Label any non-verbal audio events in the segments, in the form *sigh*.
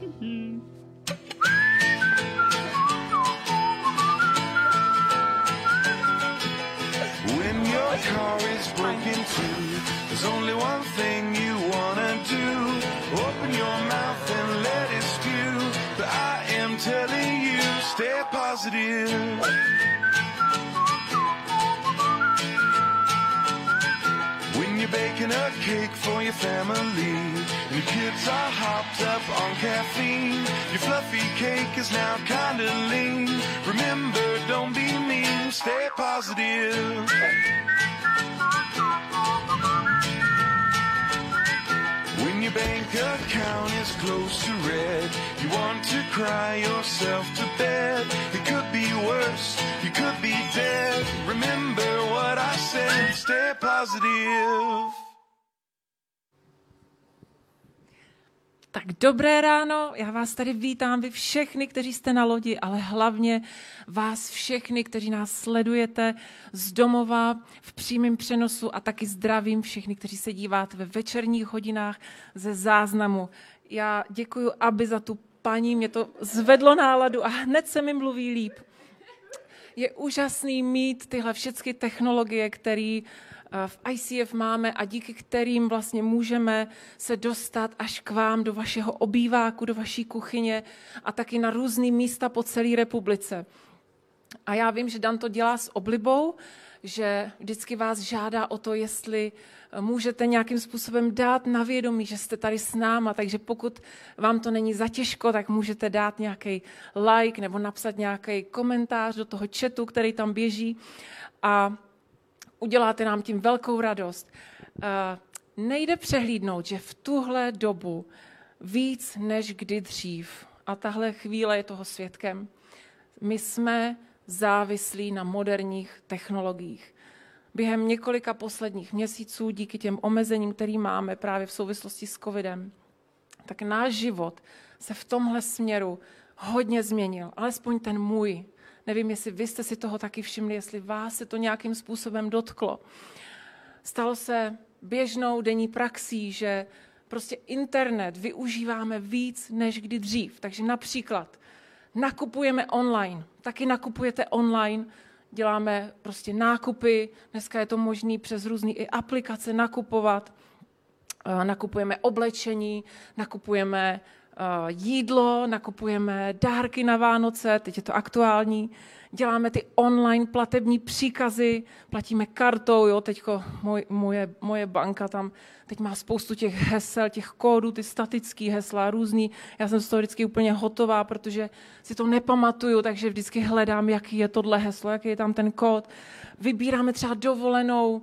Mm-hmm. When your car is broken too, there's only one thing you wanna do. Open your mouth and let it spew. But I am telling you, stay positive. When you're baking a cake for your family, and your kids are hopped up on caffeine, your fluffy cake is now kinda lean. Remember, don't be mean, stay positive. When your bank account is close to red, you want to cry yourself to bed. It could be worse, you could be dead. Remember what I said, stay positive. Tak dobré ráno, já vás tady vítám, vy všechny, kteří jste na lodi, ale hlavně vás všechny, kteří nás sledujete z domova v přímém přenosu a taky zdravím všechny, kteří se díváte ve večerních hodinách ze záznamu. Já děkuji aby za tu paní, mě to zvedlo náladu a hned se mi mluví líp. Je úžasný mít tyhle všechny technologie, které v ICF máme a díky kterým vlastně můžeme se dostat až k vám do vašeho obýváku, do vaší kuchyně a taky na různé místa po celé republice. A já vím, že Dan to dělá s oblibou, že vždycky vás žádá o to, jestli můžete nějakým způsobem dát na vědomí, že jste tady s náma, takže pokud vám to není zatěžko, tak můžete dát nějaký like nebo napsat nějaký komentář do toho chatu, který tam běží a uděláte nám tím velkou radost. Nejde přehlídnout, že v tuhle dobu víc než kdy dřív, a tahle chvíle je toho svědkem, my jsme závislí na moderních technologiích. Během několika posledních měsíců, díky těm omezením, který máme právě v souvislosti s covidem, tak náš život se v tomhle směru hodně změnil, alespoň ten můj. Nevím, jestli vy jste si toho taky všimli, jestli vás se to nějakým způsobem dotklo. Stalo se běžnou denní praxí, že prostě internet využíváme víc než kdy dřív. Takže například nakupujeme online, taky nakupujete online, děláme prostě nákupy, dneska je to možné přes různé i aplikace nakupovat, nakupujeme oblečení, nakupujeme jídlo, nakupujeme dárky na Vánoce, teď je to aktuální, děláme ty online platební příkazy, platíme kartou, jo, teďko moj, moje, moje banka tam teď má spoustu těch hesel, těch kódů, ty statický hesla, různý. Já jsem z toho vždycky úplně hotová, protože si to nepamatuju, takže vždycky hledám, jaký je tohle heslo, jaký je tam ten kód. Vybíráme třeba dovolenou,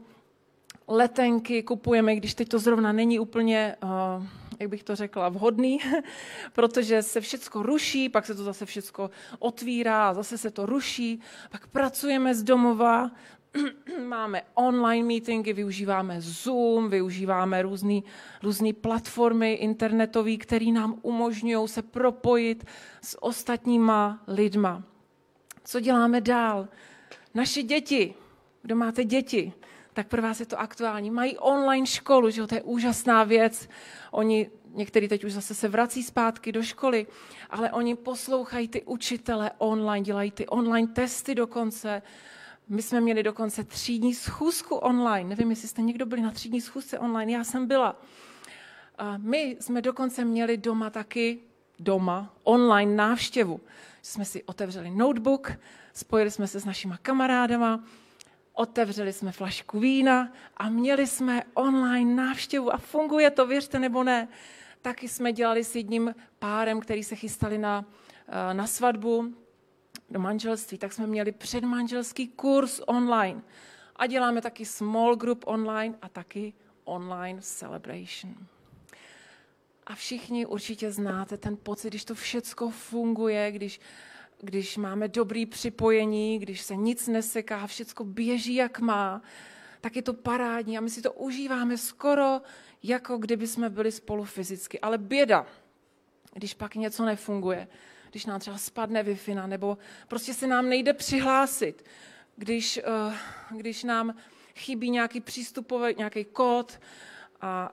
letenky kupujeme, když teď to zrovna není úplně uh, jak bych to řekla, vhodný, *laughs* protože se všecko ruší, pak se to zase všecko otvírá, zase se to ruší, pak pracujeme z domova, *clears throat* máme online meetingy, využíváme Zoom, využíváme různé platformy internetové, které nám umožňují se propojit s ostatníma lidma. Co děláme dál? Naše děti, kdo máte děti, tak pro vás je to aktuální. Mají online školu, že jo, to je úžasná věc. Oni, někteří teď už zase se vrací zpátky do školy, ale oni poslouchají ty učitele online, dělají ty online testy dokonce. My jsme měli dokonce třídní schůzku online. Nevím, jestli jste někdo byli na třídní schůzce online, já jsem byla. A my jsme dokonce měli doma taky, doma, online návštěvu. Jsme si otevřeli notebook, spojili jsme se s našima kamarádama, otevřeli jsme flašku vína a měli jsme online návštěvu a funguje to, věřte nebo ne. Taky jsme dělali s jedním párem, který se chystali na, eh, na svatbu do manželství, tak jsme měli předmanželský kurz online. A děláme taky small group online a taky online celebration. A všichni určitě znáte ten pocit, když to všecko funguje, když když máme dobrý připojení, když se nic neseká, všecko běží, jak má, tak je to parádní a my si to užíváme skoro, jako kdyby jsme byli spolu fyzicky. Ale běda, když pak něco nefunguje, když nám třeba spadne wi nebo prostě se nám nejde přihlásit, když, uh, když nám chybí nějaký přístupový, nějaký kód a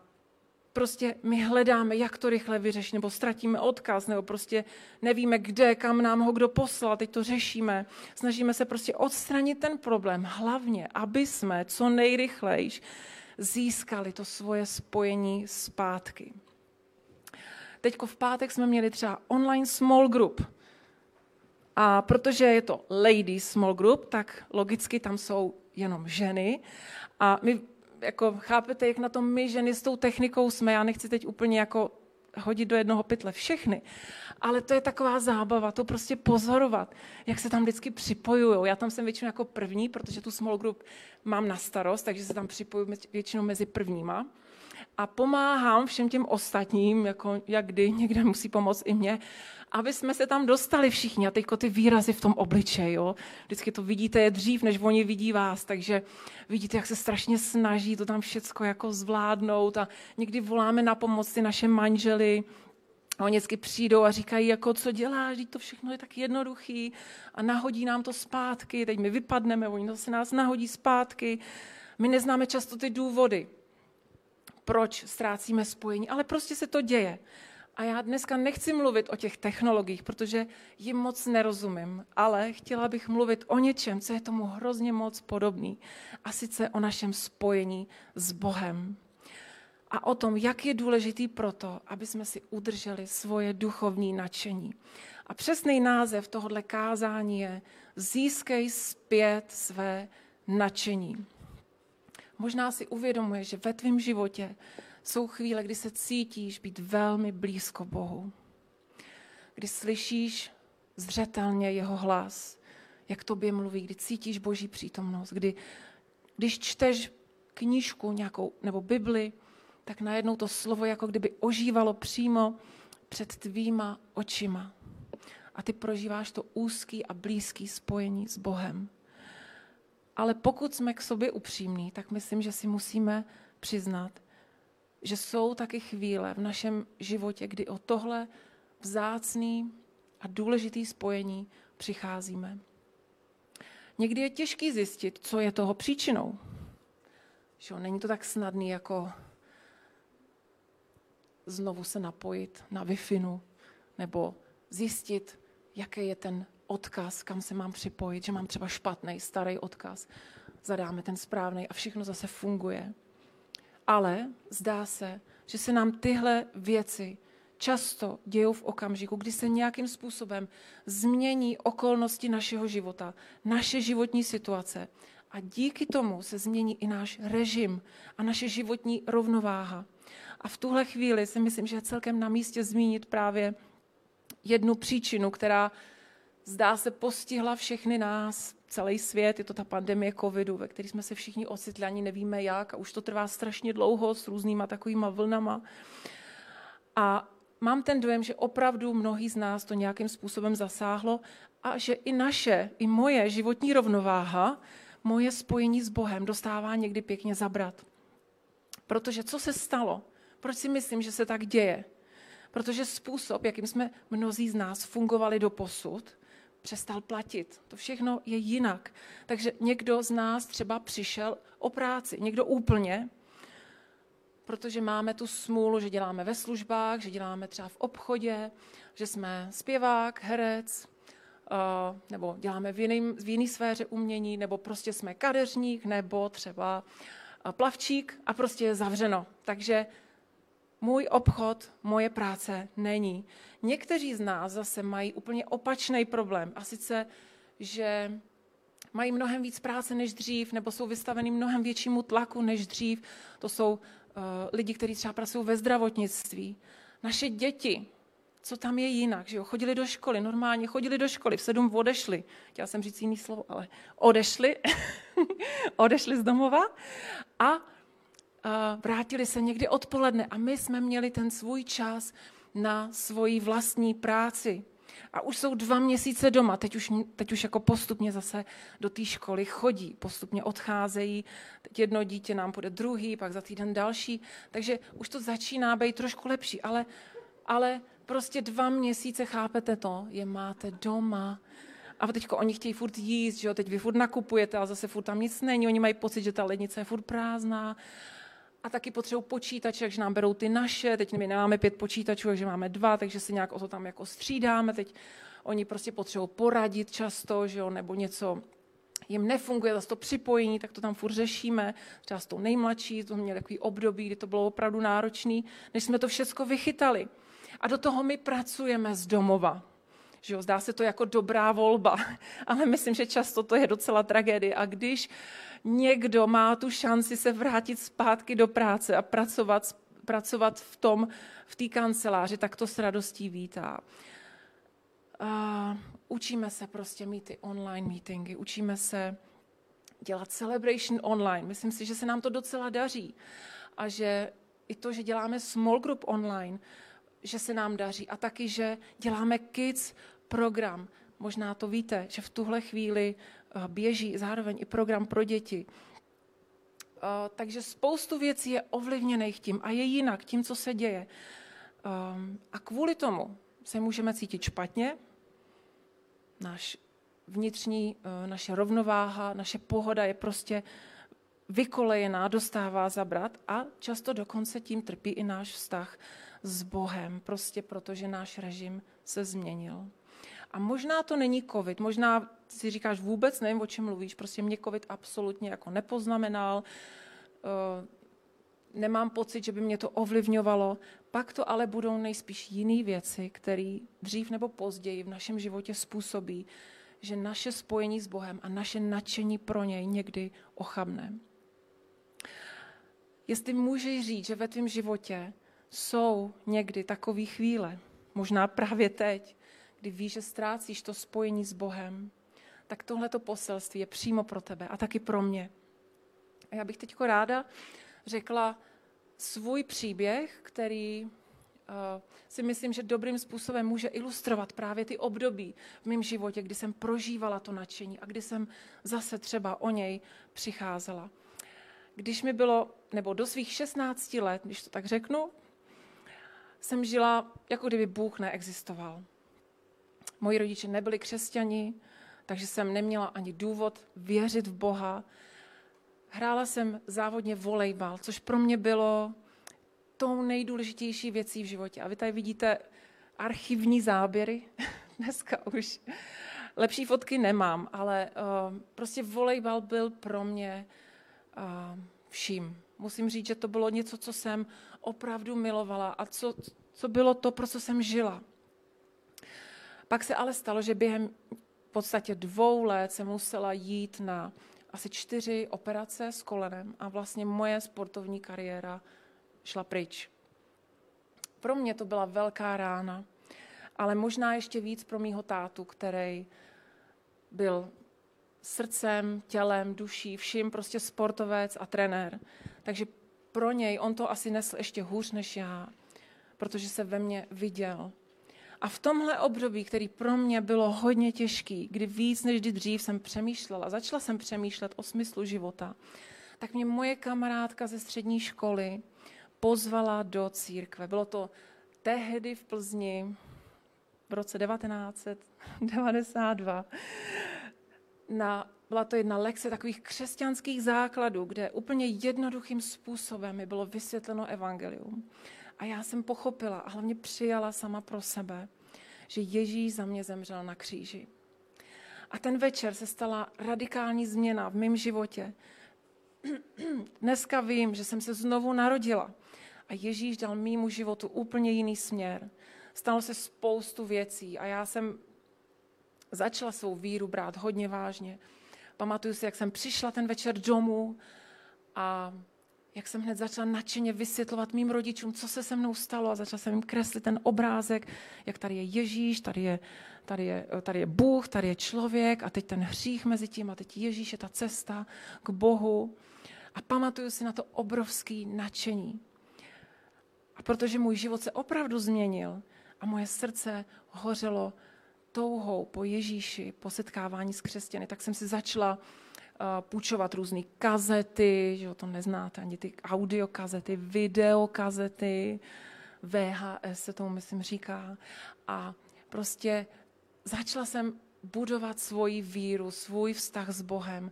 prostě my hledáme, jak to rychle vyřešit, nebo ztratíme odkaz, nebo prostě nevíme, kde, kam nám ho kdo poslal, teď to řešíme. Snažíme se prostě odstranit ten problém, hlavně, aby jsme co nejrychlejš získali to svoje spojení zpátky. Teďko v pátek jsme měli třeba online small group. A protože je to ladies small group, tak logicky tam jsou jenom ženy. A my jako chápete, jak na tom my ženy s tou technikou jsme. Já nechci teď úplně jako hodit do jednoho pytle všechny. Ale to je taková zábava, to prostě pozorovat, jak se tam vždycky připojují. Já tam jsem většinou jako první, protože tu small group mám na starost, takže se tam připojuji většinou mezi prvníma. A pomáhám všem těm ostatním, jako jak kdy někde musí pomoct i mě aby jsme se tam dostali všichni. A teď ty výrazy v tom obličeji, jo? vždycky to vidíte je dřív, než oni vidí vás, takže vidíte, jak se strašně snaží to tam všecko jako zvládnout a někdy voláme na pomoc ty naše manžely, a oni vždycky přijdou a říkají, jako, co děláš, to všechno je tak jednoduchý a nahodí nám to zpátky, teď my vypadneme, oni to se nás nahodí zpátky. My neznáme často ty důvody, proč ztrácíme spojení, ale prostě se to děje. A já dneska nechci mluvit o těch technologiích, protože jim moc nerozumím, ale chtěla bych mluvit o něčem, co je tomu hrozně moc podobný. A sice o našem spojení s Bohem. A o tom, jak je důležitý proto, aby jsme si udrželi svoje duchovní nadšení. A přesný název tohohle kázání je Získej zpět své nadšení. Možná si uvědomuješ, že ve tvém životě jsou chvíle, kdy se cítíš být velmi blízko Bohu. Kdy slyšíš zřetelně jeho hlas, jak tobě mluví, kdy cítíš Boží přítomnost, kdy, když čteš knížku nějakou nebo Bibli, tak najednou to slovo jako kdyby ožívalo přímo před tvýma očima. A ty prožíváš to úzký a blízký spojení s Bohem. Ale pokud jsme k sobě upřímní, tak myslím, že si musíme přiznat, že jsou taky chvíle v našem životě, kdy o tohle vzácný a důležitý spojení přicházíme. Někdy je těžký zjistit, co je toho příčinou. Že není to tak snadný, jako znovu se napojit na wi nebo zjistit, jaký je ten odkaz, kam se mám připojit, že mám třeba špatný, starý odkaz. Zadáme ten správný a všechno zase funguje. Ale zdá se, že se nám tyhle věci často dějou v okamžiku, kdy se nějakým způsobem změní okolnosti našeho života, naše životní situace. A díky tomu se změní i náš režim a naše životní rovnováha. A v tuhle chvíli si myslím, že je celkem na místě zmínit právě jednu příčinu, která zdá se postihla všechny nás, celý svět, je to ta pandemie covidu, ve které jsme se všichni ocitli, ani nevíme jak a už to trvá strašně dlouho s různýma takovýma vlnama. A mám ten dojem, že opravdu mnohý z nás to nějakým způsobem zasáhlo a že i naše, i moje životní rovnováha, moje spojení s Bohem dostává někdy pěkně zabrat. Protože co se stalo? Proč si myslím, že se tak děje? Protože způsob, jakým jsme mnozí z nás fungovali do posud, přestal platit. To všechno je jinak. Takže někdo z nás třeba přišel o práci, někdo úplně, protože máme tu smůlu, že děláme ve službách, že děláme třeba v obchodě, že jsme zpěvák, herec, eh, nebo děláme v jiné v jiný sféře umění, nebo prostě jsme kadeřník, nebo třeba eh, plavčík a prostě je zavřeno. Takže můj obchod, moje práce není. Někteří z nás zase mají úplně opačný problém a sice, že mají mnohem víc práce než dřív, nebo jsou vystaveni mnohem většímu tlaku než dřív. To jsou uh, lidi, kteří třeba pracují ve zdravotnictví. Naše děti, co tam je jinak, že jo? Chodili do školy, normálně chodili do školy, v sedm odešli. Chtěla jsem říct jiný slovo, ale odešli, *laughs* odešli z domova a vrátili se někdy odpoledne a my jsme měli ten svůj čas na svoji vlastní práci. A už jsou dva měsíce doma, teď už, teď už jako postupně zase do té školy chodí, postupně odcházejí, teď jedno dítě nám bude druhý, pak za týden další, takže už to začíná být trošku lepší, ale, ale prostě dva měsíce, chápete to, je máte doma. A teď oni chtějí furt jíst, že jo? teď vy furt nakupujete, ale zase furt tam nic není, oni mají pocit, že ta lednice je furt prázdná a taky potřebují počítače, takže nám berou ty naše, teď my nemáme pět počítačů, takže máme dva, takže si nějak o to tam jako střídáme, teď oni prostě potřebují poradit často, že jo, nebo něco jim nefunguje zase to připojení, tak to tam furt řešíme. Třeba s tou nejmladší, to měli takový období, kdy to bylo opravdu náročné, než jsme to všechno vychytali. A do toho my pracujeme z domova. Že jo, zdá se to jako dobrá volba, *laughs* ale myslím, že často to je docela tragédie. A když někdo má tu šanci se vrátit zpátky do práce a pracovat, pracovat v tom, v té kanceláři, tak to s radostí vítá. A učíme se prostě mít ty online meetingy, učíme se dělat celebration online. Myslím si, že se nám to docela daří a že i to, že děláme small group online, že se nám daří a taky, že děláme kids program. Možná to víte, že v tuhle chvíli eh, běží zároveň i program pro děti. Eh, takže spoustu věcí je ovlivněných tím a je jinak tím, co se děje. Ehm, a kvůli tomu se můžeme cítit špatně, náš vnitřní, eh, naše rovnováha, naše pohoda je prostě vykolejená, dostává zabrat a často dokonce tím trpí i náš vztah s Bohem, prostě protože náš režim se změnil. A možná to není covid, možná si říkáš vůbec nevím, o čem mluvíš, prostě mě covid absolutně jako nepoznamenal, eh, nemám pocit, že by mě to ovlivňovalo, pak to ale budou nejspíš jiné věci, které dřív nebo později v našem životě způsobí, že naše spojení s Bohem a naše nadšení pro něj někdy ochabne. Jestli můžeš říct, že ve tvém životě jsou někdy takové chvíle, možná právě teď, kdy víš, že ztrácíš to spojení s Bohem, tak tohleto poselství je přímo pro tebe a taky pro mě. A já bych teď ráda řekla svůj příběh, který uh, si myslím, že dobrým způsobem může ilustrovat právě ty období v mém životě, kdy jsem prožívala to nadšení a kdy jsem zase třeba o něj přicházela. Když mi bylo, nebo do svých 16 let, když to tak řeknu, jsem žila, jako kdyby Bůh neexistoval. Moji rodiče nebyli křesťani, takže jsem neměla ani důvod věřit v Boha. Hrála jsem závodně volejbal, což pro mě bylo tou nejdůležitější věcí v životě. A vy tady vidíte archivní záběry. *laughs* Dneska už lepší fotky nemám, ale uh, prostě volejbal byl pro mě uh, vším. Musím říct, že to bylo něco, co jsem opravdu milovala a co, co bylo to, pro co jsem žila. Pak se ale stalo, že během v podstatě dvou let jsem musela jít na asi čtyři operace s kolenem a vlastně moje sportovní kariéra šla pryč. Pro mě to byla velká rána, ale možná ještě víc pro mýho tátu, který byl srdcem, tělem, duší, vším prostě sportovec a trenér. Takže pro něj on to asi nesl ještě hůř než já, protože se ve mně viděl. A v tomhle období, který pro mě bylo hodně těžký, kdy víc než kdy dřív jsem přemýšlela, začala jsem přemýšlet o smyslu života, tak mě moje kamarádka ze střední školy pozvala do církve. Bylo to tehdy v Plzni v roce 1992. Na, byla to jedna lekce takových křesťanských základů, kde úplně jednoduchým způsobem mi bylo vysvětleno evangelium. A já jsem pochopila a hlavně přijala sama pro sebe, že Ježíš za mě zemřel na kříži. A ten večer se stala radikální změna v mém životě. *clears throat* Dneska vím, že jsem se znovu narodila a Ježíš dal mýmu životu úplně jiný směr. Stalo se spoustu věcí a já jsem začala svou víru brát hodně vážně. Pamatuju si, jak jsem přišla ten večer domů a jak jsem hned začala nadšeně vysvětlovat mým rodičům, co se se mnou stalo a začala jsem jim kreslit ten obrázek, jak tady je Ježíš, tady je, tady, je, tady je Bůh, tady je člověk a teď ten hřích mezi tím a teď Ježíš je ta cesta k Bohu. A pamatuju si na to obrovský nadšení. A protože můj život se opravdu změnil a moje srdce hořelo touhou po Ježíši, po setkávání s křesťany, tak jsem si začala uh, půjčovat různé kazety, že to neznáte, ani ty audiokazety, videokazety, VHS se tomu myslím říká. A prostě začala jsem budovat svoji víru, svůj vztah s Bohem,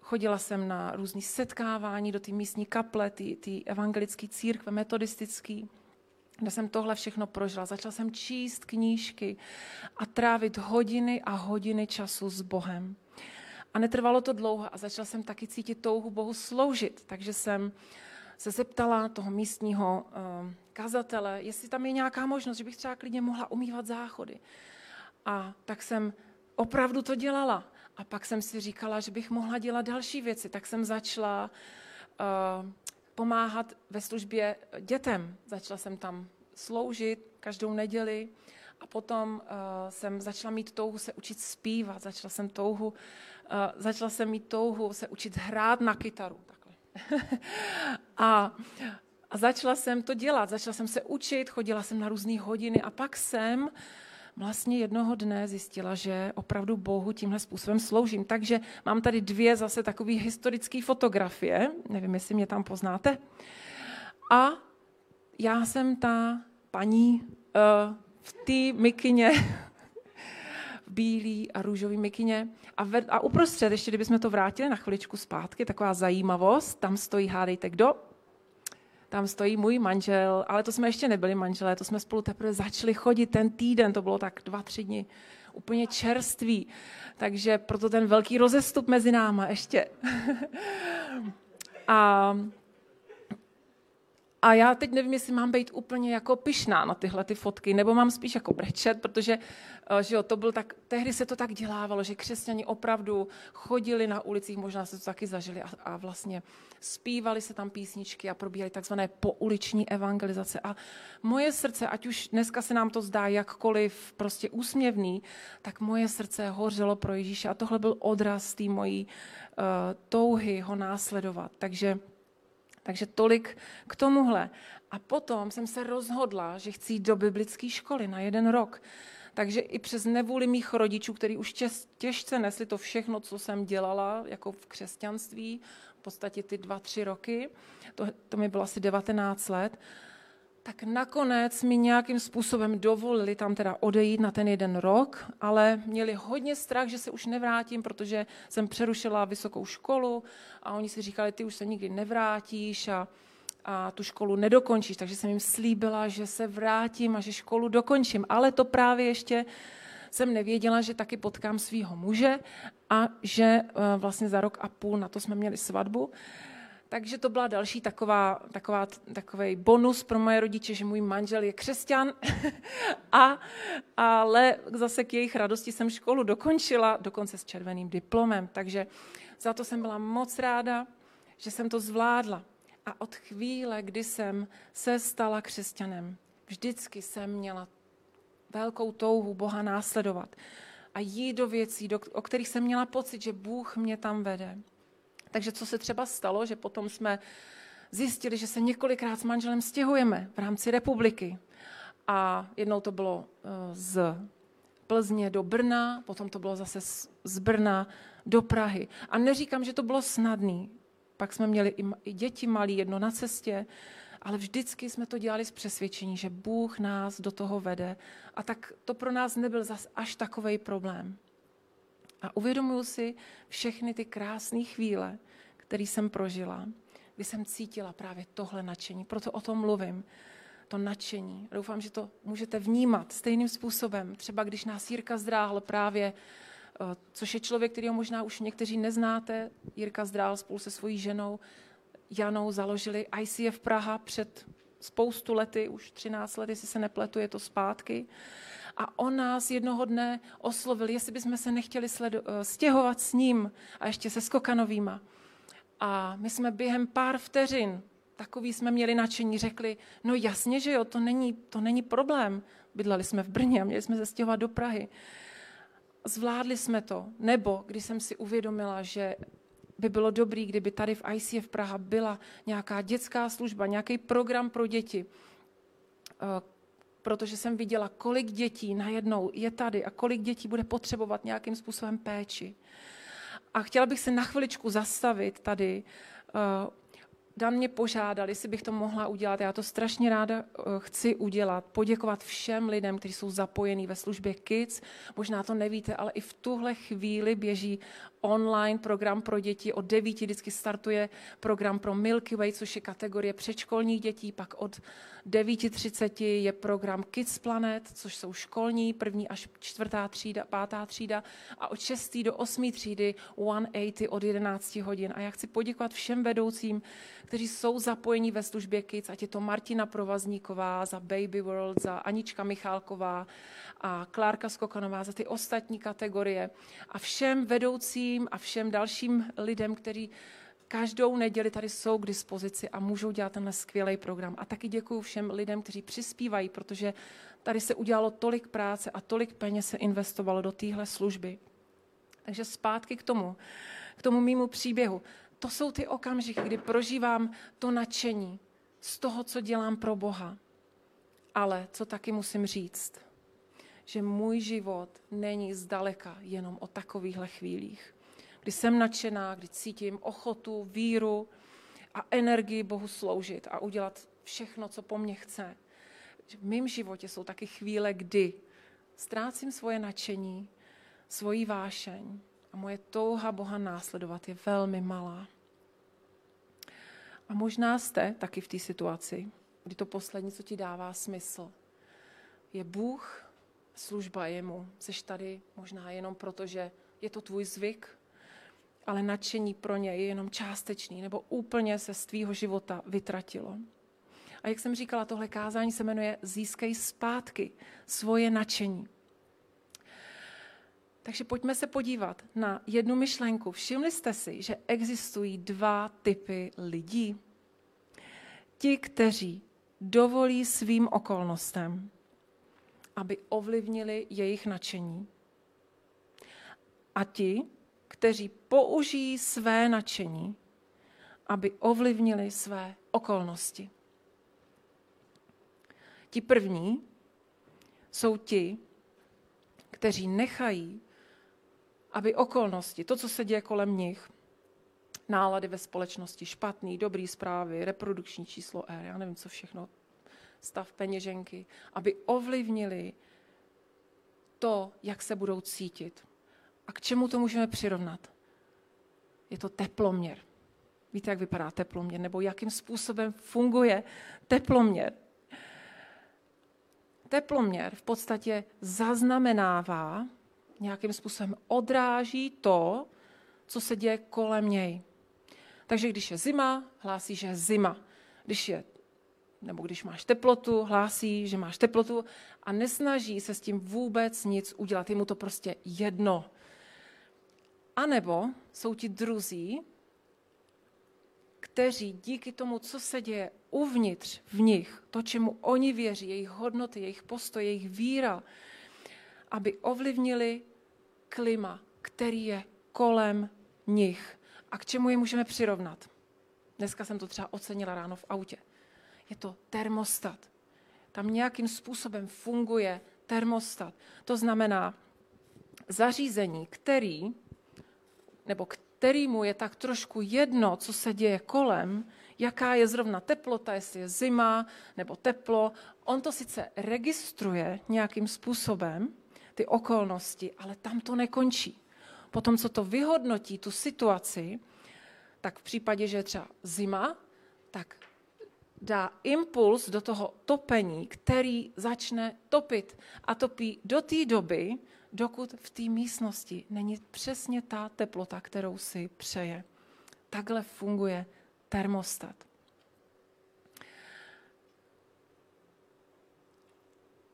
chodila jsem na různé setkávání do té místní kaple, ty evangelické církve, metodistický, kde jsem tohle všechno prožila. Začala jsem číst knížky a trávit hodiny a hodiny času s Bohem. A netrvalo to dlouho a začala jsem taky cítit touhu Bohu sloužit. Takže jsem se zeptala toho místního uh, kazatele, jestli tam je nějaká možnost, že bych třeba klidně mohla umývat záchody. A tak jsem opravdu to dělala. A pak jsem si říkala, že bych mohla dělat další věci. Tak jsem začala uh, pomáhat ve službě dětem. Začala jsem tam sloužit každou neděli a potom uh, jsem začala mít touhu se učit zpívat, začala jsem touhu, uh, začala jsem mít touhu se učit hrát na kytaru. Takhle. *laughs* a, a začala jsem to dělat, začala jsem se učit, chodila jsem na různé hodiny a pak jsem vlastně jednoho dne zjistila, že opravdu Bohu tímhle způsobem sloužím. Takže mám tady dvě zase takové historické fotografie, nevím, jestli mě tam poznáte. A já jsem ta paní uh, v té mikině, *laughs* v bílý a růžový mikině. A, ve, a uprostřed, ještě kdybychom to vrátili na chviličku zpátky, taková zajímavost, tam stojí, hádejte kdo? Tam stojí můj manžel, ale to jsme ještě nebyli manželé, to jsme spolu teprve začali chodit ten týden, to bylo tak dva, tři dny, úplně čerství. Takže proto ten velký rozestup mezi náma ještě. *laughs* a a já teď nevím, jestli mám být úplně jako pyšná na tyhle ty fotky, nebo mám spíš jako brečet, protože eh, že jo, to byl tak, tehdy se to tak dělávalo, že křesťani opravdu chodili na ulicích, možná se to taky zažili a, a vlastně zpívali se tam písničky a probíhaly takzvané pouliční evangelizace. A moje srdce, ať už dneska se nám to zdá jakkoliv prostě úsměvný, tak moje srdce hořelo pro Ježíše a tohle byl odraz té mojí uh, touhy ho následovat. Takže takže tolik k tomuhle. A potom jsem se rozhodla, že chci jít do biblické školy na jeden rok. Takže i přes nevůli mých rodičů, kteří už těžce nesli to všechno, co jsem dělala jako v křesťanství, v podstatě ty dva, tři roky, to, to mi bylo asi 19 let, tak nakonec mi nějakým způsobem dovolili tam teda odejít na ten jeden rok, ale měli hodně strach, že se už nevrátím, protože jsem přerušila vysokou školu a oni si říkali, ty už se nikdy nevrátíš a, a tu školu nedokončíš. Takže jsem jim slíbila, že se vrátím a že školu dokončím. Ale to právě ještě jsem nevěděla, že taky potkám svého muže a že eh, vlastně za rok a půl na to jsme měli svatbu. Takže to byla další taková, taková, takový bonus pro moje rodiče, že můj manžel je křesťan, *laughs* a, ale zase k jejich radosti jsem školu dokončila, dokonce s červeným diplomem. Takže za to jsem byla moc ráda, že jsem to zvládla. A od chvíle, kdy jsem se stala křesťanem, vždycky jsem měla velkou touhu Boha následovat a jít do věcí, do, o kterých jsem měla pocit, že Bůh mě tam vede. Takže co se třeba stalo, že potom jsme zjistili, že se několikrát s manželem stěhujeme v rámci republiky. A jednou to bylo eh, z Plzně do Brna, potom to bylo zase z Brna do Prahy. A neříkám, že to bylo snadný. Pak jsme měli i děti malí, jedno na cestě, ale vždycky jsme to dělali s přesvědčení, že Bůh nás do toho vede. A tak to pro nás nebyl zas až takový problém. A uvědomuji si všechny ty krásné chvíle, které jsem prožila, kdy jsem cítila právě tohle nadšení. Proto o tom mluvím. To nadšení. Doufám, že to můžete vnímat stejným způsobem. Třeba když nás Jirka Zdráhl právě, eh, což je člověk, kterého možná už někteří neznáte, Jirka Zdráhl spolu se svojí ženou Janou založili ICF Praha před spoustu lety, už 13 let, jestli se nepletu, je to zpátky a on nás jednoho dne oslovil, jestli bychom se nechtěli sledu- eh, stěhovat s ním a ještě se Skokanovýma. A my jsme během pár vteřin, takový jsme měli nadšení, řekli, no jasně, že jo, to není, to není problém. Bydleli jsme v Brně a měli jsme se stěhovat do Prahy. Zvládli jsme to. Nebo když jsem si uvědomila, že by bylo dobrý, kdyby tady v ICF Praha byla nějaká dětská služba, nějaký program pro děti, eh, protože jsem viděla, kolik dětí najednou je tady a kolik dětí bude potřebovat nějakým způsobem péči. A chtěla bych se na chviličku zastavit tady. Eh, Dan mě požádal, jestli bych to mohla udělat. Já to strašně ráda eh, chci udělat. Poděkovat všem lidem, kteří jsou zapojení ve službě Kids. Možná to nevíte, ale i v tuhle chvíli běží online program pro děti. Od 9 vždycky startuje program pro Milky Way, což je kategorie předškolních dětí. Pak od 9.30 je program Kids Planet, což jsou školní, první až čtvrtá třída, pátá třída. A od 6. do 8. třídy 180 od 11 hodin. A já chci poděkovat všem vedoucím, kteří jsou zapojení ve službě Kids, ať je to Martina Provazníková za Baby World, za Anička Michálková a Klárka Skokanová za ty ostatní kategorie a všem vedoucím a všem dalším lidem, kteří každou neděli tady jsou k dispozici a můžou dělat tenhle skvělý program. A taky děkuji všem lidem, kteří přispívají, protože tady se udělalo tolik práce a tolik peněz se investovalo do téhle služby. Takže zpátky k tomu, k tomu mýmu příběhu. To jsou ty okamžiky, kdy prožívám to nadšení z toho, co dělám pro Boha. Ale co taky musím říct, že můj život není zdaleka jenom o takovýchhle chvílích. Kdy jsem nadšená, kdy cítím ochotu, víru a energii Bohu sloužit a udělat všechno, co po mně chce. V mém životě jsou taky chvíle, kdy ztrácím svoje nadšení, svoji vášeň a moje touha Boha následovat je velmi malá. A možná jste taky v té situaci, kdy to poslední, co ti dává smysl, je Bůh, služba jemu. Jsi tady možná jenom proto, že je to tvůj zvyk, ale nadšení pro ně je jenom částečný nebo úplně se z tvýho života vytratilo. A jak jsem říkala, tohle kázání se jmenuje Získej zpátky svoje nadšení. Takže pojďme se podívat na jednu myšlenku. Všimli jste si, že existují dva typy lidí. Ti, kteří dovolí svým okolnostem, aby ovlivnili jejich nadšení. A ti, kteří použijí své nadšení, aby ovlivnili své okolnosti. Ti první jsou ti, kteří nechají, aby okolnosti, to, co se děje kolem nich, nálady ve společnosti, špatný, dobrý zprávy, reprodukční číslo R, já nevím, co všechno, stav peněženky, aby ovlivnili to, jak se budou cítit. A k čemu to můžeme přirovnat? Je to teploměr. Víte, jak vypadá teploměr, nebo jakým způsobem funguje teploměr? Teploměr v podstatě zaznamenává, nějakým způsobem odráží to, co se děje kolem něj. Takže když je zima, hlásí, že je zima. Když je nebo když máš teplotu, hlásí, že máš teplotu a nesnaží se s tím vůbec nic udělat. Je mu to prostě jedno. A nebo jsou ti druzí, kteří díky tomu, co se děje uvnitř v nich, to, čemu oni věří, jejich hodnoty, jejich postoj, jejich víra, aby ovlivnili klima, který je kolem nich. A k čemu je můžeme přirovnat? Dneska jsem to třeba ocenila ráno v autě. Je to termostat. Tam nějakým způsobem funguje termostat. To znamená zařízení, který, nebo kterýmu je tak trošku jedno, co se děje kolem, jaká je zrovna teplota, jestli je zima nebo teplo. On to sice registruje nějakým způsobem, ty okolnosti, ale tam to nekončí. Potom, co to vyhodnotí, tu situaci, tak v případě, že je třeba zima, tak dá impuls do toho topení, který začne topit. A topí do té doby, dokud v té místnosti není přesně ta teplota, kterou si přeje. Takhle funguje termostat.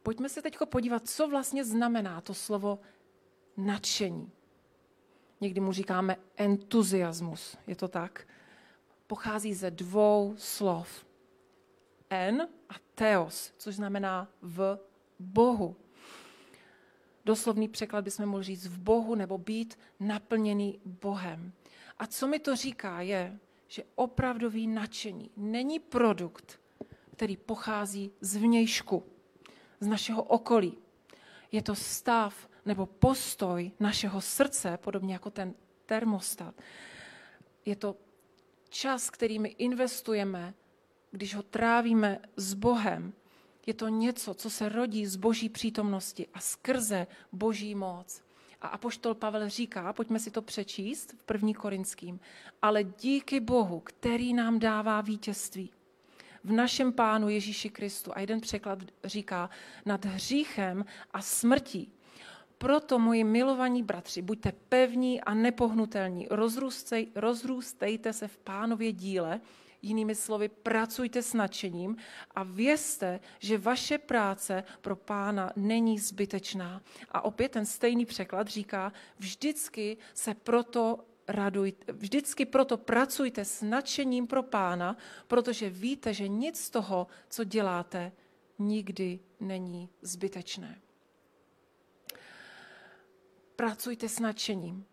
Pojďme se teď podívat, co vlastně znamená to slovo nadšení. Někdy mu říkáme entuziasmus, je to tak? Pochází ze dvou slov en a theos, což znamená v Bohu. Doslovný překlad bychom mohli říct v Bohu nebo být naplněný Bohem. A co mi to říká, je, že opravdový nadšení není produkt, který pochází z vnějšku, z našeho okolí. Je to stav nebo postoj našeho srdce, podobně jako ten termostat. Je to čas, který my investujeme, když ho trávíme s Bohem, je to něco, co se rodí z boží přítomnosti a skrze boží moc. A apoštol Pavel říká, pojďme si to přečíst v první korinským, ale díky Bohu, který nám dává vítězství v našem pánu Ježíši Kristu. A jeden překlad říká nad hříchem a smrtí. Proto, moji milovaní bratři, buďte pevní a nepohnutelní, rozrůstej, rozrůstejte se v pánově díle, Jinými slovy, pracujte s nadšením a vězte, že vaše práce pro pána není zbytečná. A opět ten stejný překlad říká, vždycky se proto radujte, vždycky proto pracujte s nadšením pro pána, protože víte, že nic z toho, co děláte, nikdy není zbytečné. Pracujte s nadšením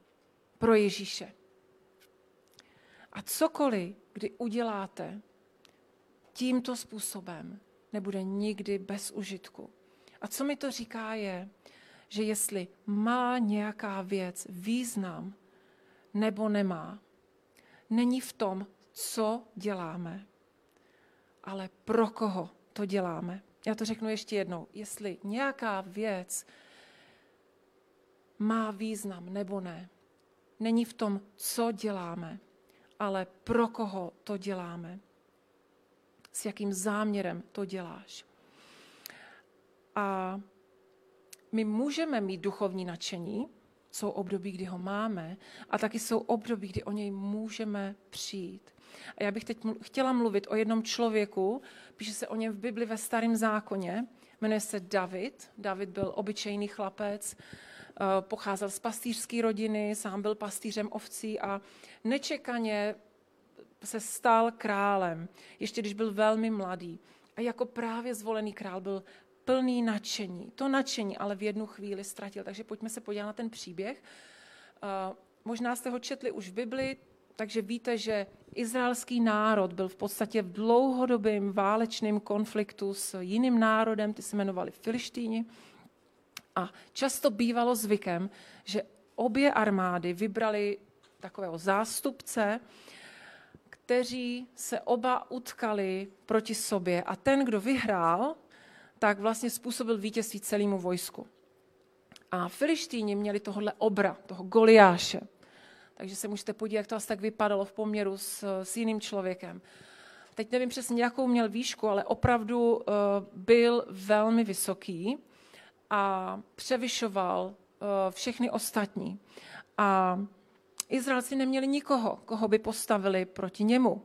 pro Ježíše. A cokoliv, kdy uděláte tímto způsobem, nebude nikdy bez užitku. A co mi to říká je, že jestli má nějaká věc význam nebo nemá, není v tom, co děláme, ale pro koho to děláme. Já to řeknu ještě jednou. Jestli nějaká věc má význam nebo ne, není v tom, co děláme, ale pro koho to děláme. S jakým záměrem to děláš. A my můžeme mít duchovní nadšení, jsou období, kdy ho máme, a taky jsou období, kdy o něj můžeme přijít. A já bych teď chtěla mluvit o jednom člověku, píše se o něm v Bibli ve Starém zákoně, jmenuje se David. David byl obyčejný chlapec, pocházel z pastýřské rodiny, sám byl pastýřem ovcí a nečekaně se stal králem, ještě když byl velmi mladý. A jako právě zvolený král byl plný nadšení. To nadšení ale v jednu chvíli ztratil. Takže pojďme se podívat na ten příběh. Eh, možná jste ho četli už v Bibli, takže víte, že izraelský národ byl v podstatě v dlouhodobém válečném konfliktu s jiným národem, ty se jmenovali Filištíni. A často bývalo zvykem, že obě armády vybrali takového zástupce, kteří se oba utkali proti sobě a ten, kdo vyhrál, tak vlastně způsobil vítězství celému vojsku. A Filištíni měli tohle obra, toho Goliáše. Takže se můžete podívat, jak to asi tak vypadalo v poměru s, s jiným člověkem. Teď nevím přesně, jakou měl výšku, ale opravdu uh, byl velmi vysoký a převyšoval eh, všechny ostatní. A Izraelci neměli nikoho, koho by postavili proti němu.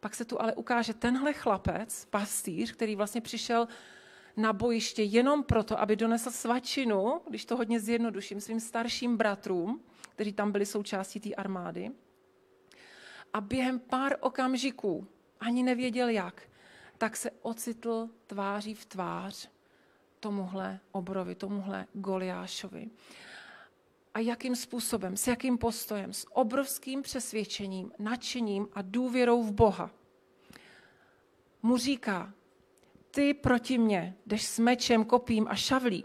Pak se tu ale ukáže tenhle chlapec, pastýř, který vlastně přišel na bojiště jenom proto, aby donesl svačinu, když to hodně zjednoduším, svým starším bratrům, kteří tam byli součástí té armády. A během pár okamžiků, ani nevěděl jak, tak se ocitl tváří v tvář tomuhle obrovi, tomuhle Goliášovi. A jakým způsobem, s jakým postojem, s obrovským přesvědčením, nadšením a důvěrou v Boha. Mu říká, ty proti mně jdeš s mečem, kopím a šavlí,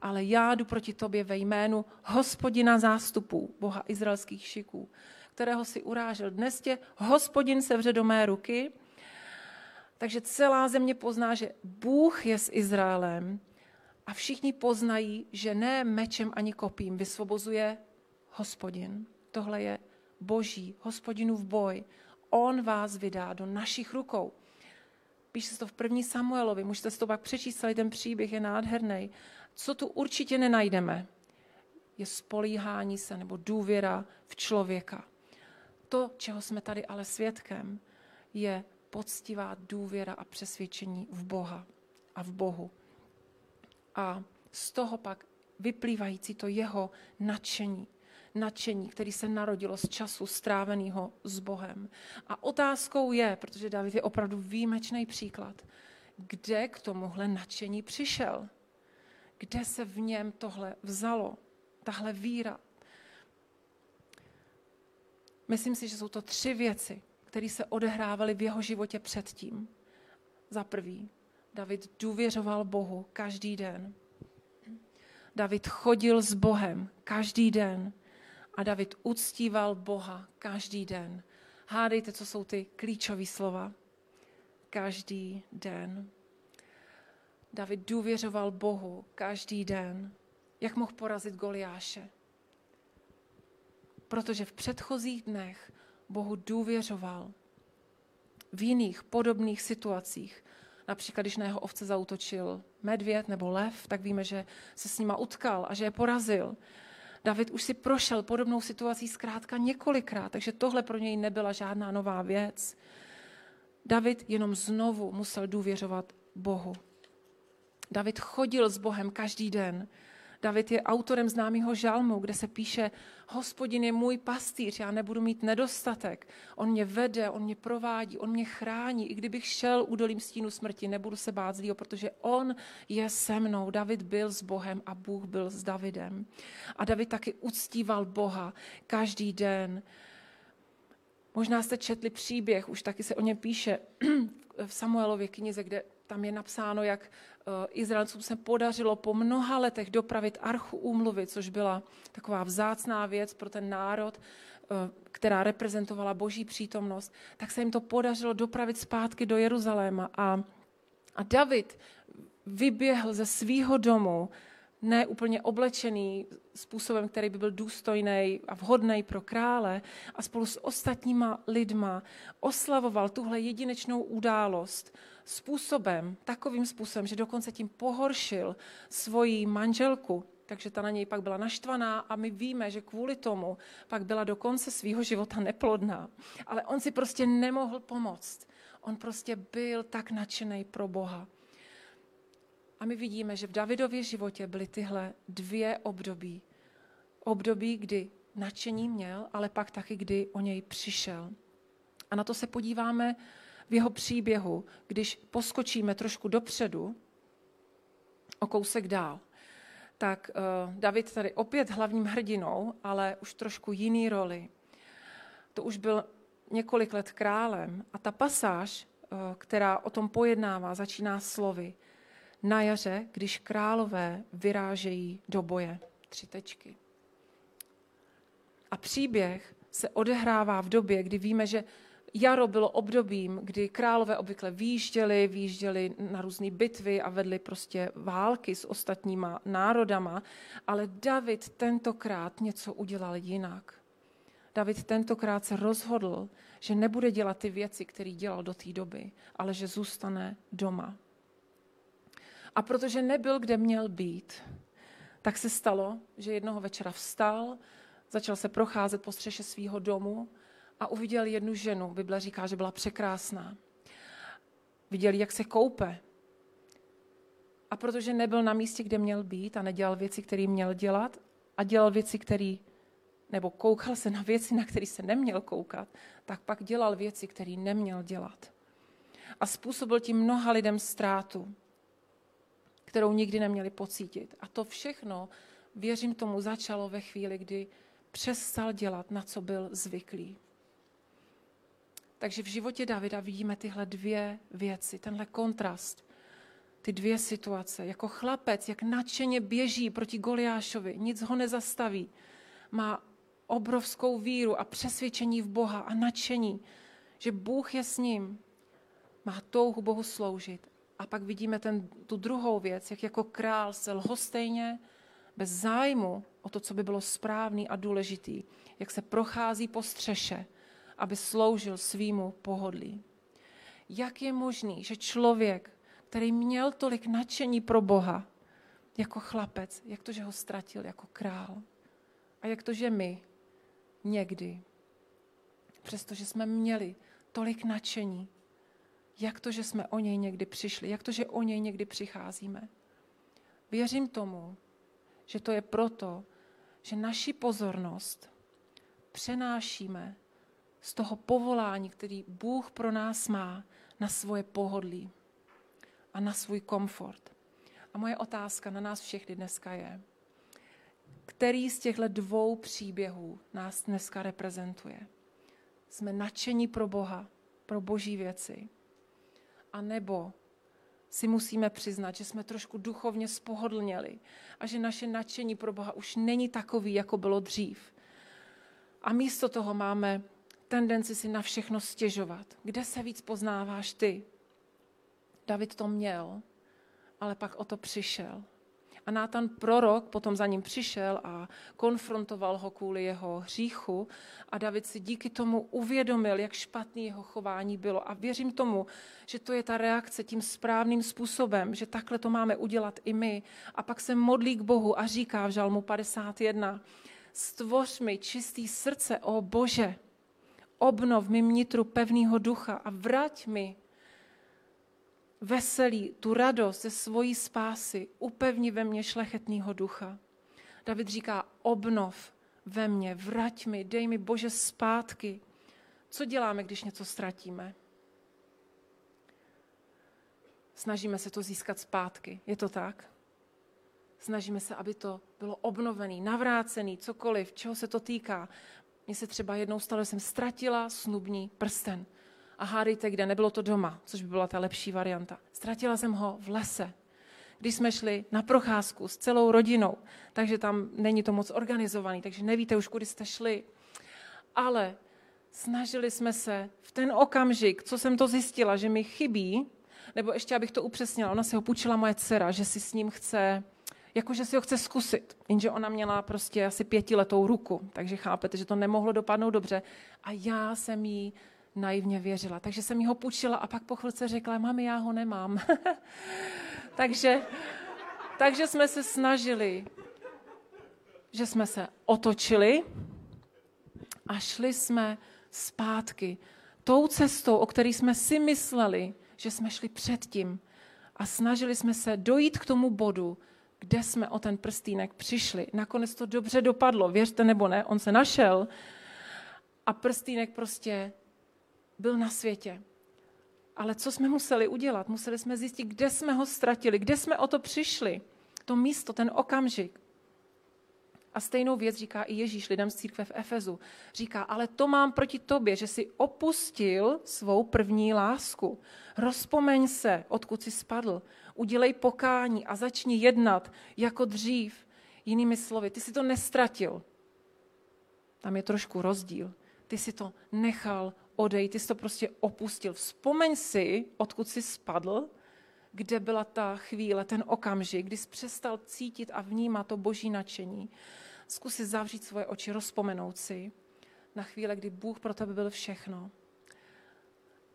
ale já jdu proti tobě ve jménu hospodina zástupů, Boha izraelských šiků, kterého si urážel. Dnes tě hospodin sevře do mé ruky takže celá země pozná, že Bůh je s Izraelem a všichni poznají, že ne mečem ani kopím vysvobozuje hospodin. Tohle je boží, hospodinův boj. On vás vydá do našich rukou. Píše se to v první Samuelovi, můžete si to pak přečíst, celý ten příběh je nádherný. Co tu určitě nenajdeme, je spolíhání se nebo důvěra v člověka. To, čeho jsme tady ale svědkem, je poctivá důvěra a přesvědčení v Boha a v Bohu. A z toho pak vyplývající to jeho nadšení. Nadšení, který se narodilo z času stráveného s Bohem. A otázkou je, protože David je opravdu výjimečný příklad, kde k tomuhle nadšení přišel? Kde se v něm tohle vzalo? Tahle víra? Myslím si, že jsou to tři věci, které se odehrávaly v jeho životě předtím. Za prvý, David důvěřoval Bohu každý den. David chodil s Bohem každý den a David uctíval Boha každý den. Hádejte, co jsou ty klíčové slova. Každý den. David důvěřoval Bohu každý den. Jak mohl porazit Goliáše? Protože v předchozích dnech Bohu důvěřoval. V jiných podobných situacích, například když na jeho ovce zautočil medvěd nebo lev, tak víme, že se s nima utkal a že je porazil. David už si prošel podobnou situací zkrátka několikrát, takže tohle pro něj nebyla žádná nová věc. David jenom znovu musel důvěřovat Bohu. David chodil s Bohem každý den. David je autorem známého žalmu, kde se píše, hospodin je můj pastýř, já nebudu mít nedostatek. On mě vede, on mě provádí, on mě chrání. I kdybych šel údolím stínu smrti, nebudu se bát zlýho, protože on je se mnou. David byl s Bohem a Bůh byl s Davidem. A David taky uctíval Boha každý den. Možná jste četli příběh, už taky se o něm píše *clears throat* v Samuelově knize, kde tam je napsáno, jak eh, Izraelcům se podařilo po mnoha letech dopravit archu úmluvy, což byla taková vzácná věc pro ten národ, eh, která reprezentovala boží přítomnost, tak se jim to podařilo dopravit zpátky do Jeruzaléma. A, a David vyběhl ze svého domu ne úplně oblečený způsobem, který by byl důstojný a vhodný pro krále a spolu s ostatníma lidma oslavoval tuhle jedinečnou událost způsobem, takovým způsobem, že dokonce tím pohoršil svoji manželku, takže ta na něj pak byla naštvaná a my víme, že kvůli tomu pak byla do konce svého života neplodná. Ale on si prostě nemohl pomoct. On prostě byl tak nadšený pro Boha. A my vidíme, že v Davidově životě byly tyhle dvě období. Období, kdy nadšení měl, ale pak taky, kdy o něj přišel. A na to se podíváme v jeho příběhu, když poskočíme trošku dopředu, o kousek dál. Tak uh, David tady opět hlavním hrdinou, ale už trošku jiný roli. To už byl několik let králem a ta pasáž, uh, která o tom pojednává, začíná slovy na jaře, když králové vyrážejí do boje. Tři tečky. A příběh se odehrává v době, kdy víme, že jaro bylo obdobím, kdy králové obvykle výjížděli, výjížděli na různé bitvy a vedli prostě války s ostatníma národama, ale David tentokrát něco udělal jinak. David tentokrát se rozhodl, že nebude dělat ty věci, které dělal do té doby, ale že zůstane doma. A protože nebyl, kde měl být, tak se stalo, že jednoho večera vstal, začal se procházet po střeše svého domu a uviděl jednu ženu. Bible říká, že byla překrásná. Viděl, jak se koupe. A protože nebyl na místě, kde měl být a nedělal věci, které měl dělat a dělal věci, které nebo koukal se na věci, na které se neměl koukat, tak pak dělal věci, které neměl dělat. A způsobil tím mnoha lidem ztrátu kterou nikdy neměli pocítit. A to všechno, věřím tomu, začalo ve chvíli, kdy přestal dělat, na co byl zvyklý. Takže v životě Davida vidíme tyhle dvě věci, tenhle kontrast, ty dvě situace. Jako chlapec, jak nadšeně běží proti Goliášovi, nic ho nezastaví. Má obrovskou víru a přesvědčení v Boha a nadšení, že Bůh je s ním. Má touhu Bohu sloužit a pak vidíme ten, tu druhou věc, jak jako král se lhostejně, bez zájmu o to, co by bylo správný a důležitý, jak se prochází po střeše, aby sloužil svýmu pohodlí. Jak je možný, že člověk, který měl tolik nadšení pro Boha, jako chlapec, jak to, že ho ztratil jako král? A jak to, že my někdy, přestože jsme měli tolik nadšení, jak to, že jsme o něj někdy přišli, jak to, že o něj někdy přicházíme. Věřím tomu, že to je proto, že naši pozornost přenášíme z toho povolání, který Bůh pro nás má, na svoje pohodlí a na svůj komfort. A moje otázka na nás všechny dneska je, který z těchto dvou příběhů nás dneska reprezentuje? Jsme nadšení pro Boha, pro boží věci, a nebo si musíme přiznat, že jsme trošku duchovně spohodlněli a že naše nadšení pro Boha už není takový, jako bylo dřív. A místo toho máme tendenci si na všechno stěžovat. Kde se víc poznáváš ty? David to měl, ale pak o to přišel. A Nátan prorok potom za ním přišel a konfrontoval ho kvůli jeho hříchu a David si díky tomu uvědomil, jak špatný jeho chování bylo. A věřím tomu, že to je ta reakce tím správným způsobem, že takhle to máme udělat i my. A pak se modlí k Bohu a říká v Žalmu 51, stvoř mi čistý srdce, o Bože, obnov mi nitru pevného ducha a vrať mi veselí, tu radost ze svojí spásy, upevni ve mně šlechetného ducha. David říká, obnov ve mně, vrať mi, dej mi Bože zpátky. Co děláme, když něco ztratíme? Snažíme se to získat zpátky. Je to tak? Snažíme se, aby to bylo obnovený, navrácený, cokoliv, čeho se to týká. Mně se třeba jednou stalo, že jsem ztratila snubní prsten. A hádejte, kde nebylo to doma, což by byla ta lepší varianta. Ztratila jsem ho v lese, když jsme šli na procházku s celou rodinou, takže tam není to moc organizovaný, takže nevíte už, kudy jste šli. Ale snažili jsme se v ten okamžik, co jsem to zjistila, že mi chybí, nebo ještě abych to upřesnila, ona si ho půjčila moje dcera, že si s ním chce, jakože si ho chce zkusit. Jenže ona měla prostě asi pětiletou ruku, takže chápete, že to nemohlo dopadnout dobře. A já jsem jí naivně věřila. Takže jsem jí ho půjčila a pak po chvilce řekla, mami, já ho nemám. *laughs* takže, takže jsme se snažili, že jsme se otočili a šli jsme zpátky tou cestou, o které jsme si mysleli, že jsme šli předtím. A snažili jsme se dojít k tomu bodu, kde jsme o ten prstínek přišli. Nakonec to dobře dopadlo, věřte nebo ne, on se našel a prstínek prostě byl na světě. Ale co jsme museli udělat? Museli jsme zjistit, kde jsme ho ztratili, kde jsme o to přišli. To místo, ten okamžik. A stejnou věc říká i Ježíš lidem z církve v Efezu. Říká, ale to mám proti tobě, že jsi opustil svou první lásku. Rozpomeň se, odkud jsi spadl. Udělej pokání a začni jednat jako dřív. Jinými slovy, ty si to nestratil. Tam je trošku rozdíl. Ty si to nechal odejít, ty jsi to prostě opustil. Vzpomeň si, odkud jsi spadl, kde byla ta chvíle, ten okamžik, kdy jsi přestal cítit a vnímat to boží nadšení. Zkus si zavřít svoje oči, rozpomenout si na chvíle, kdy Bůh pro tebe byl všechno.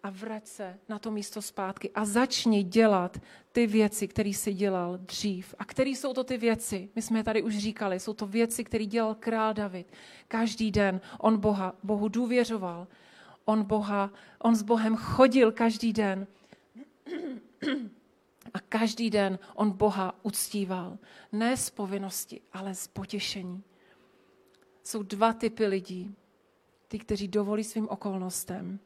A vrať se na to místo zpátky a začni dělat ty věci, které jsi dělal dřív. A které jsou to ty věci? My jsme je tady už říkali. Jsou to věci, které dělal král David. Každý den on Boha, Bohu důvěřoval on, Boha, on s Bohem chodil každý den. A každý den on Boha uctíval. Ne z povinnosti, ale z potěšení. Jsou dva typy lidí. Ty, kteří dovolí svým okolnostem,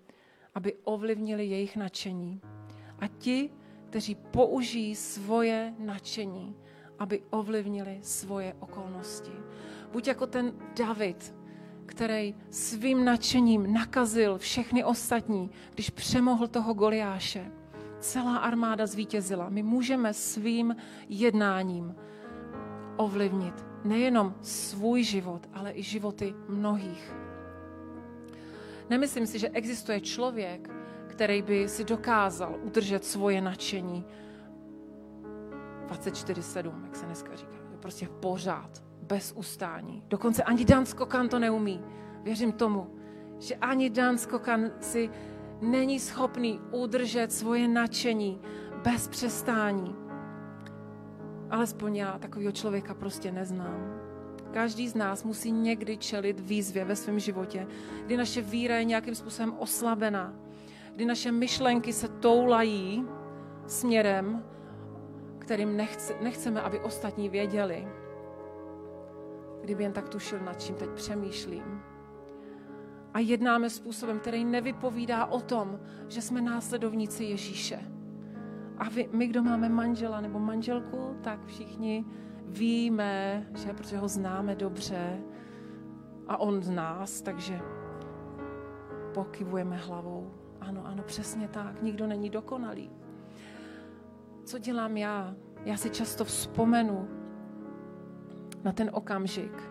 aby ovlivnili jejich nadšení. A ti, kteří použijí svoje nadšení, aby ovlivnili svoje okolnosti. Buď jako ten David, který svým nadšením nakazil všechny ostatní, když přemohl toho Goliáše. Celá armáda zvítězila. My můžeme svým jednáním ovlivnit nejenom svůj život, ale i životy mnohých. Nemyslím si, že existuje člověk, který by si dokázal udržet svoje nadšení 24-7, jak se dneska říká. Prostě pořád bez ustání. Dokonce ani Dan Skokan to neumí. Věřím tomu, že ani Dan Skokan si není schopný udržet svoje nadšení bez přestání. Alespoň já takového člověka prostě neznám. Každý z nás musí někdy čelit výzvě ve svém životě, kdy naše víra je nějakým způsobem oslabená, kdy naše myšlenky se toulají směrem, kterým nechce, nechceme, aby ostatní věděli kdyby jen tak tušil, nad čím teď přemýšlím. A jednáme způsobem, který nevypovídá o tom, že jsme následovníci Ježíše. A vy, my, kdo máme manžela nebo manželku, tak všichni víme, že protože ho známe dobře a on z nás, takže pokyvujeme hlavou. Ano, ano, přesně tak. Nikdo není dokonalý. Co dělám já? Já si často vzpomenu na ten okamžik,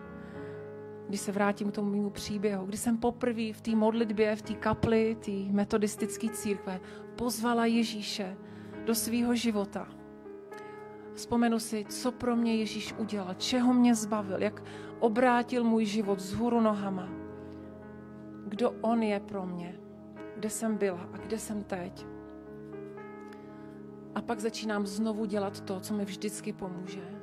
když se vrátím k tomu mému příběhu, kdy jsem poprvé v té modlitbě, v té kapli, té metodistické církve, pozvala Ježíše do svého života. Vzpomenu si, co pro mě Ježíš udělal, čeho mě zbavil, jak obrátil můj život z hůru nohama. Kdo on je pro mě, kde jsem byla a kde jsem teď. A pak začínám znovu dělat to, co mi vždycky pomůže.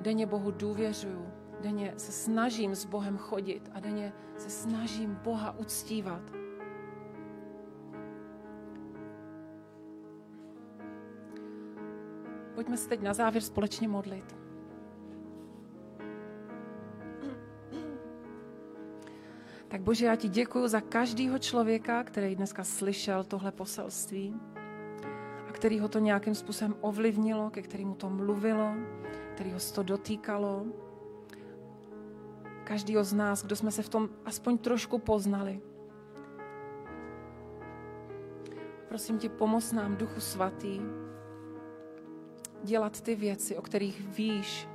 Denně Bohu důvěřuju, denně se snažím s Bohem chodit a denně se snažím Boha uctívat. Pojďme se teď na závěr společně modlit. Tak Bože, já ti děkuji za každého člověka, který dneska slyšel tohle poselství a který ho to nějakým způsobem ovlivnilo, ke kterému to mluvilo, který ho to dotýkalo. Každýho z nás, kdo jsme se v tom aspoň trošku poznali. Prosím tě, pomoz nám, Duchu Svatý, dělat ty věci, o kterých víš,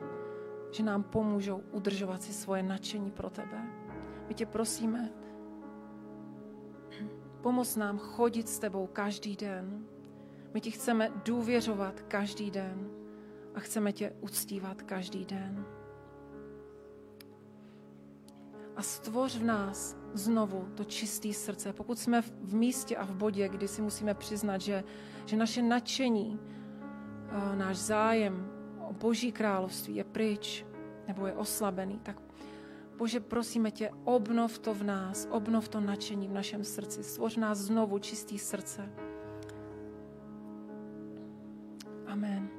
že nám pomůžou udržovat si svoje nadšení pro tebe. My tě prosíme, pomoz nám chodit s tebou každý den. My ti chceme důvěřovat každý den a chceme tě uctívat každý den. A stvoř v nás znovu to čisté srdce. Pokud jsme v místě a v bodě, kdy si musíme přiznat, že, že naše nadšení, náš zájem o Boží království je pryč nebo je oslabený, tak Bože, prosíme tě, obnov to v nás, obnov to nadšení v našem srdci, stvoř nás znovu čistý srdce. Amen.